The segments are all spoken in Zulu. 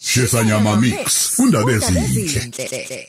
Shesanyama Mix undaba ezinhle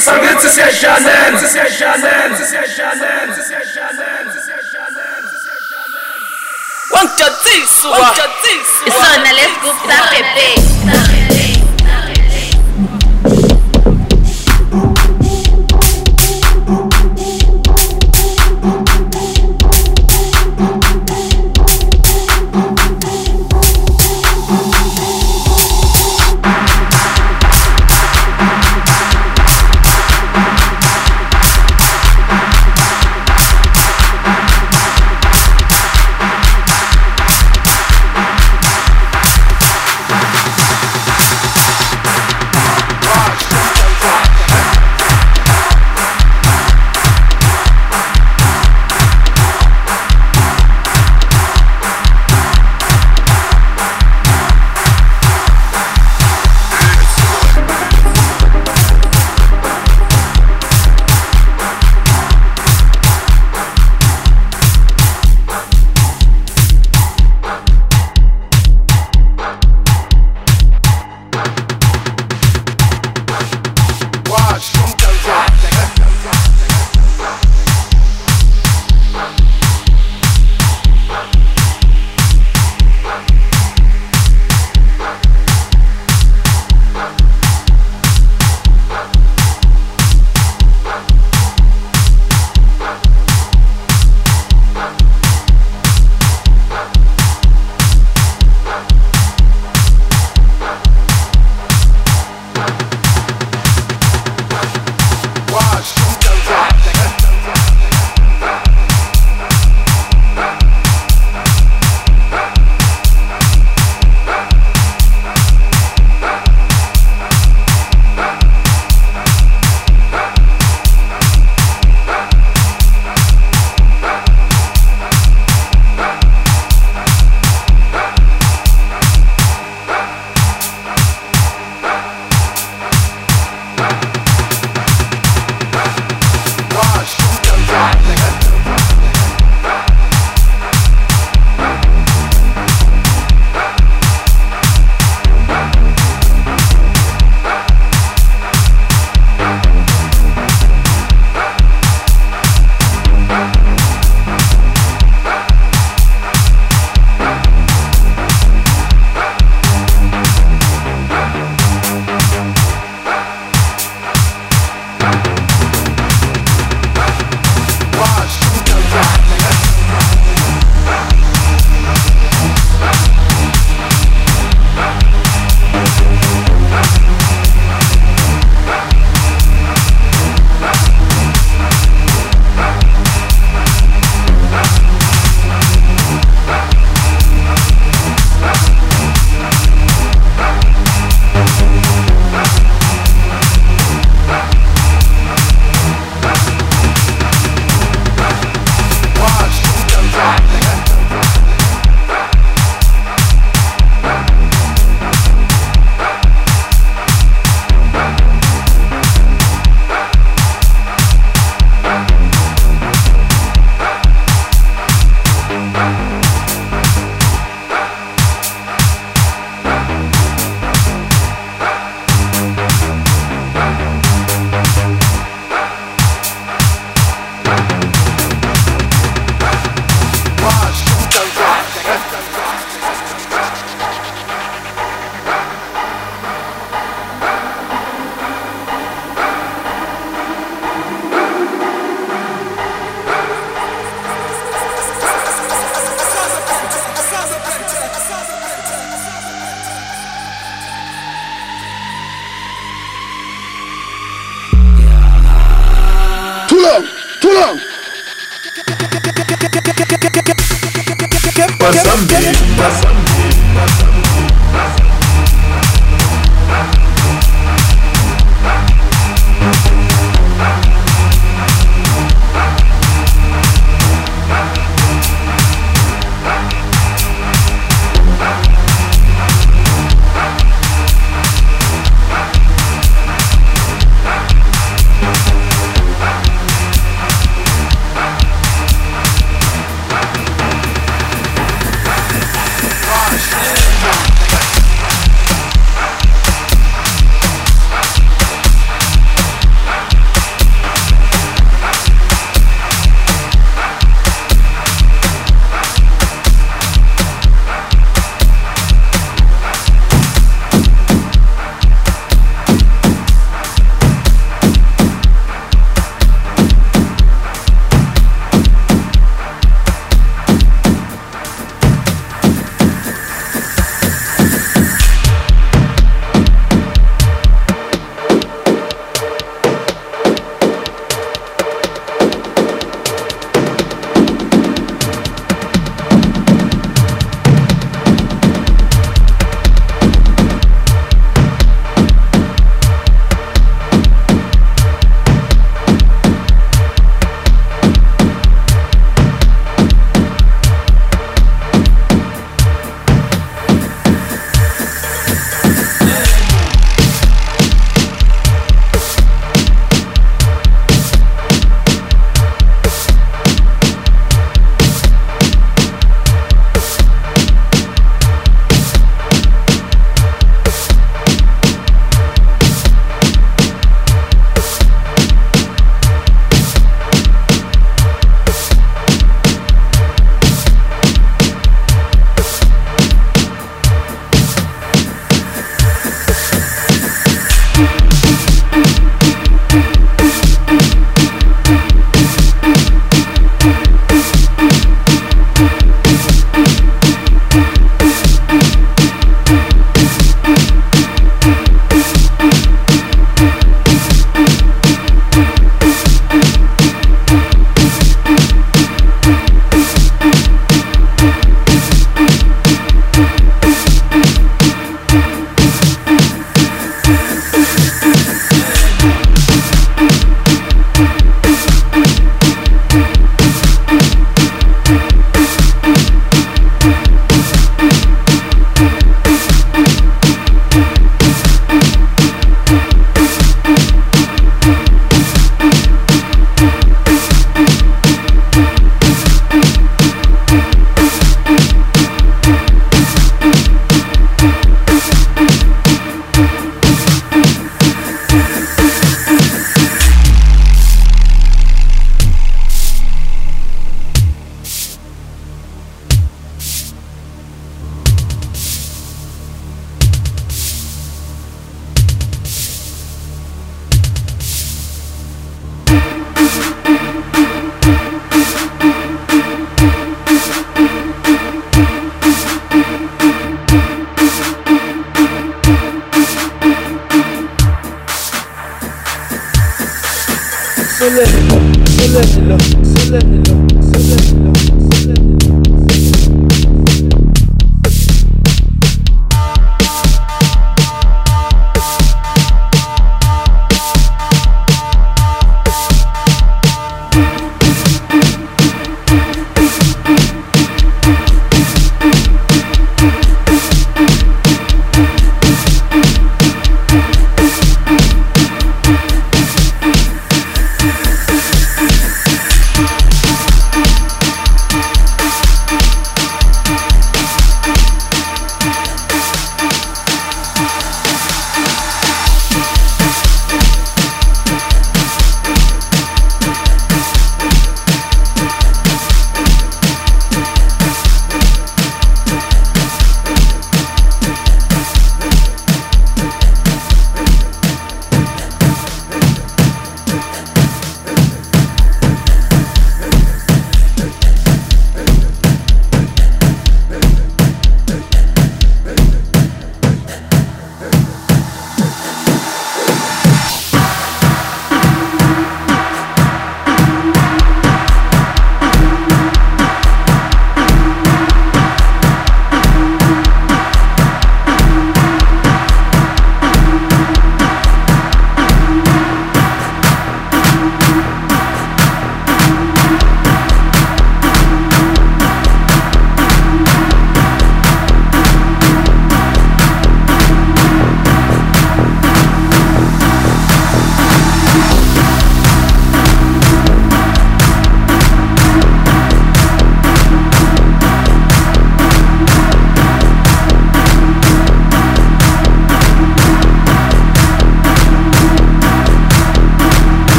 Sanguitos se achanando, se achanando, se achanando, se achanando, se achanando. Wangijathiswa. Wangijathiswa. Isona lesigubu saphepe.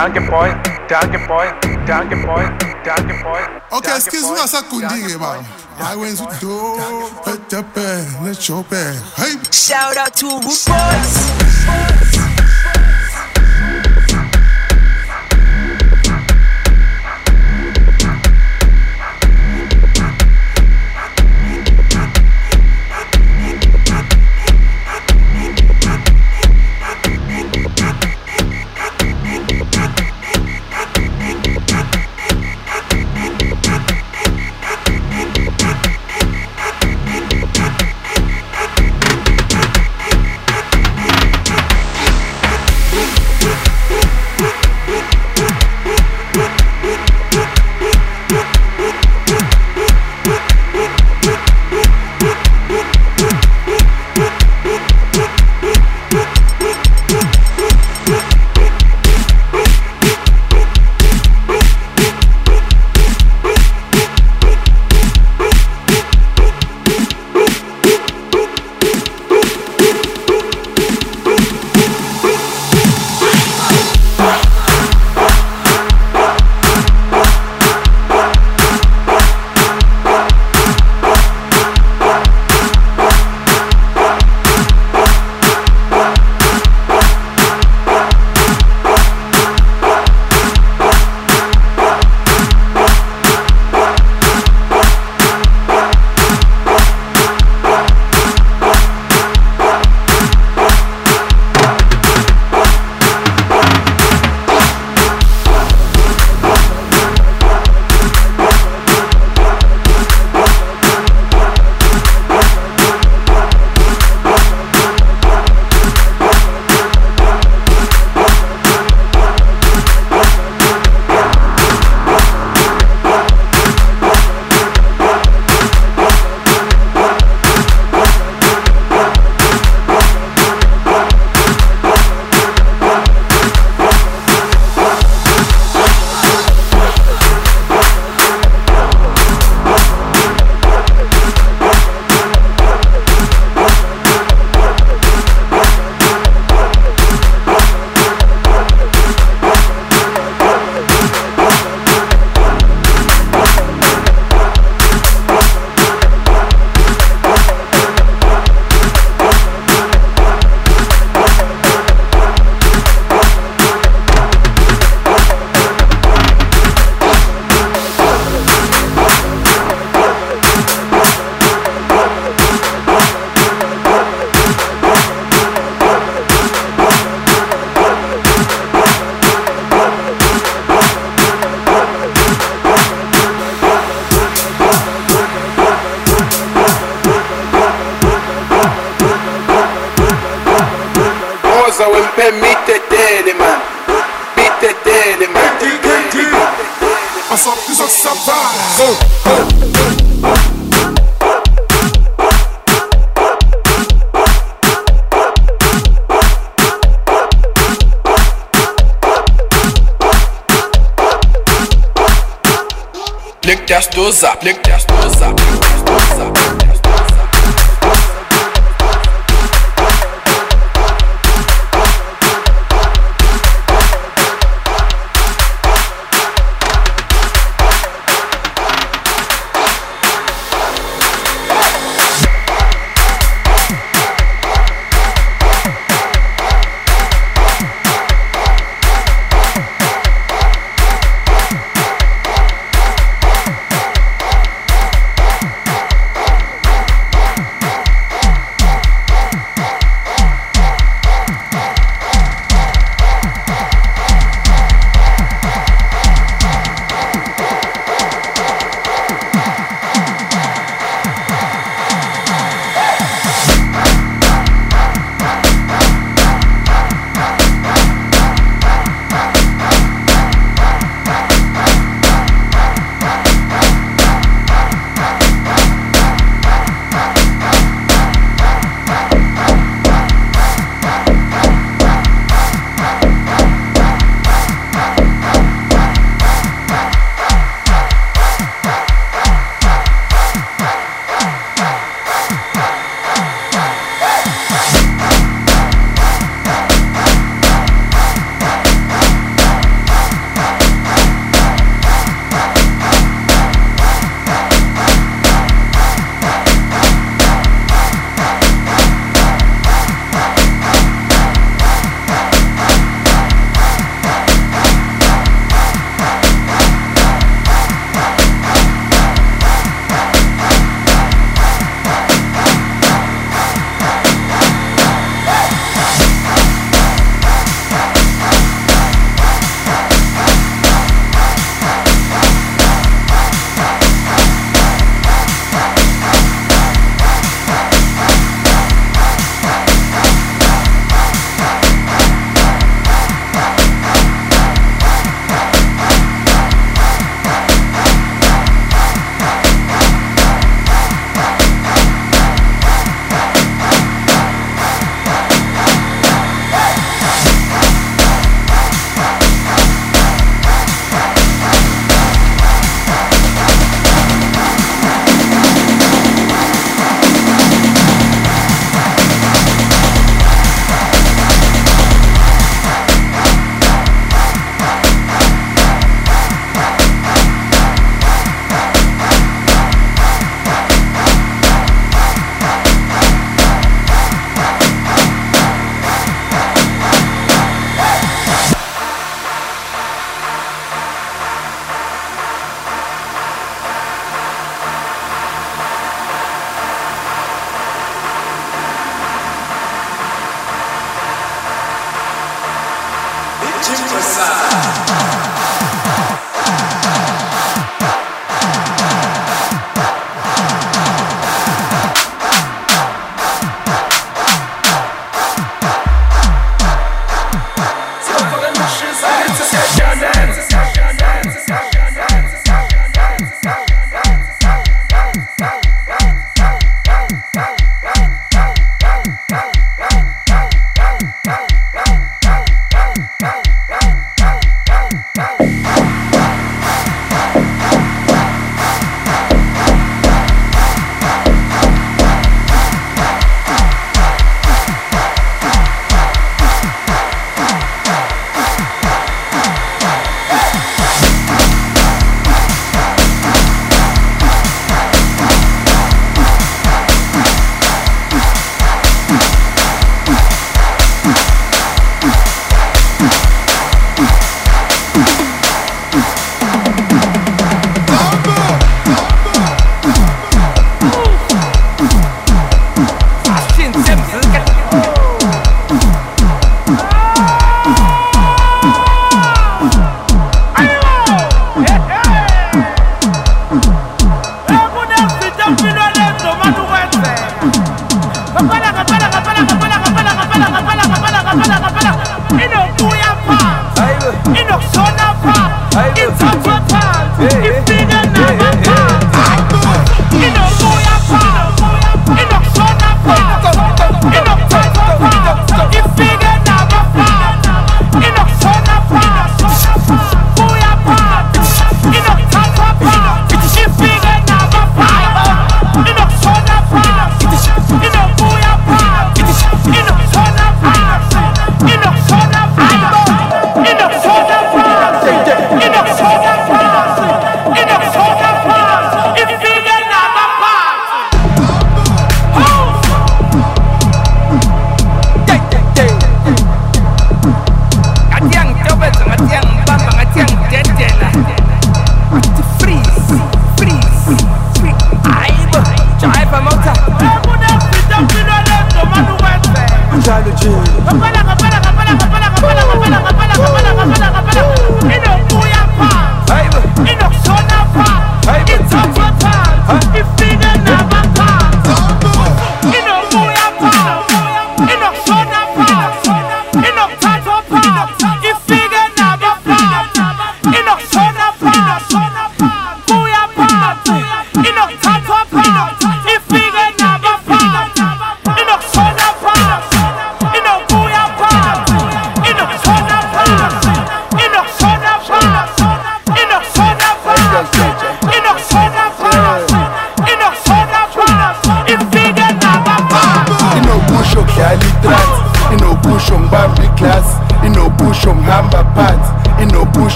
Danke, boy, danke, boy, danke, boy, danke, boy. Okay, excuse me, asakundi-ke baba hayi wenza udo let your bag let your bag hey. Shout out to Root Boys.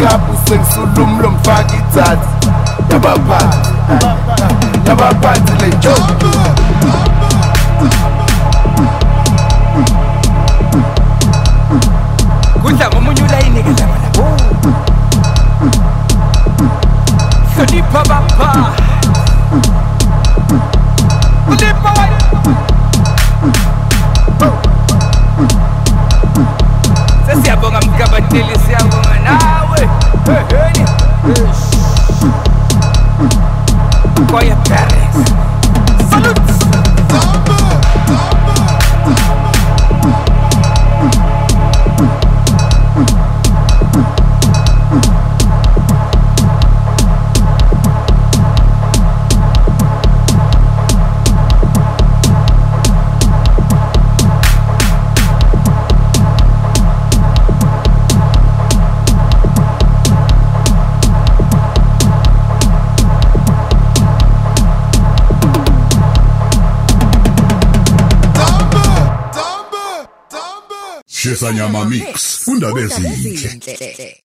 kapu sengisula umlo mfaka idatha yabaphathi yabaphathi le joke sanyama mix undaba ezinhle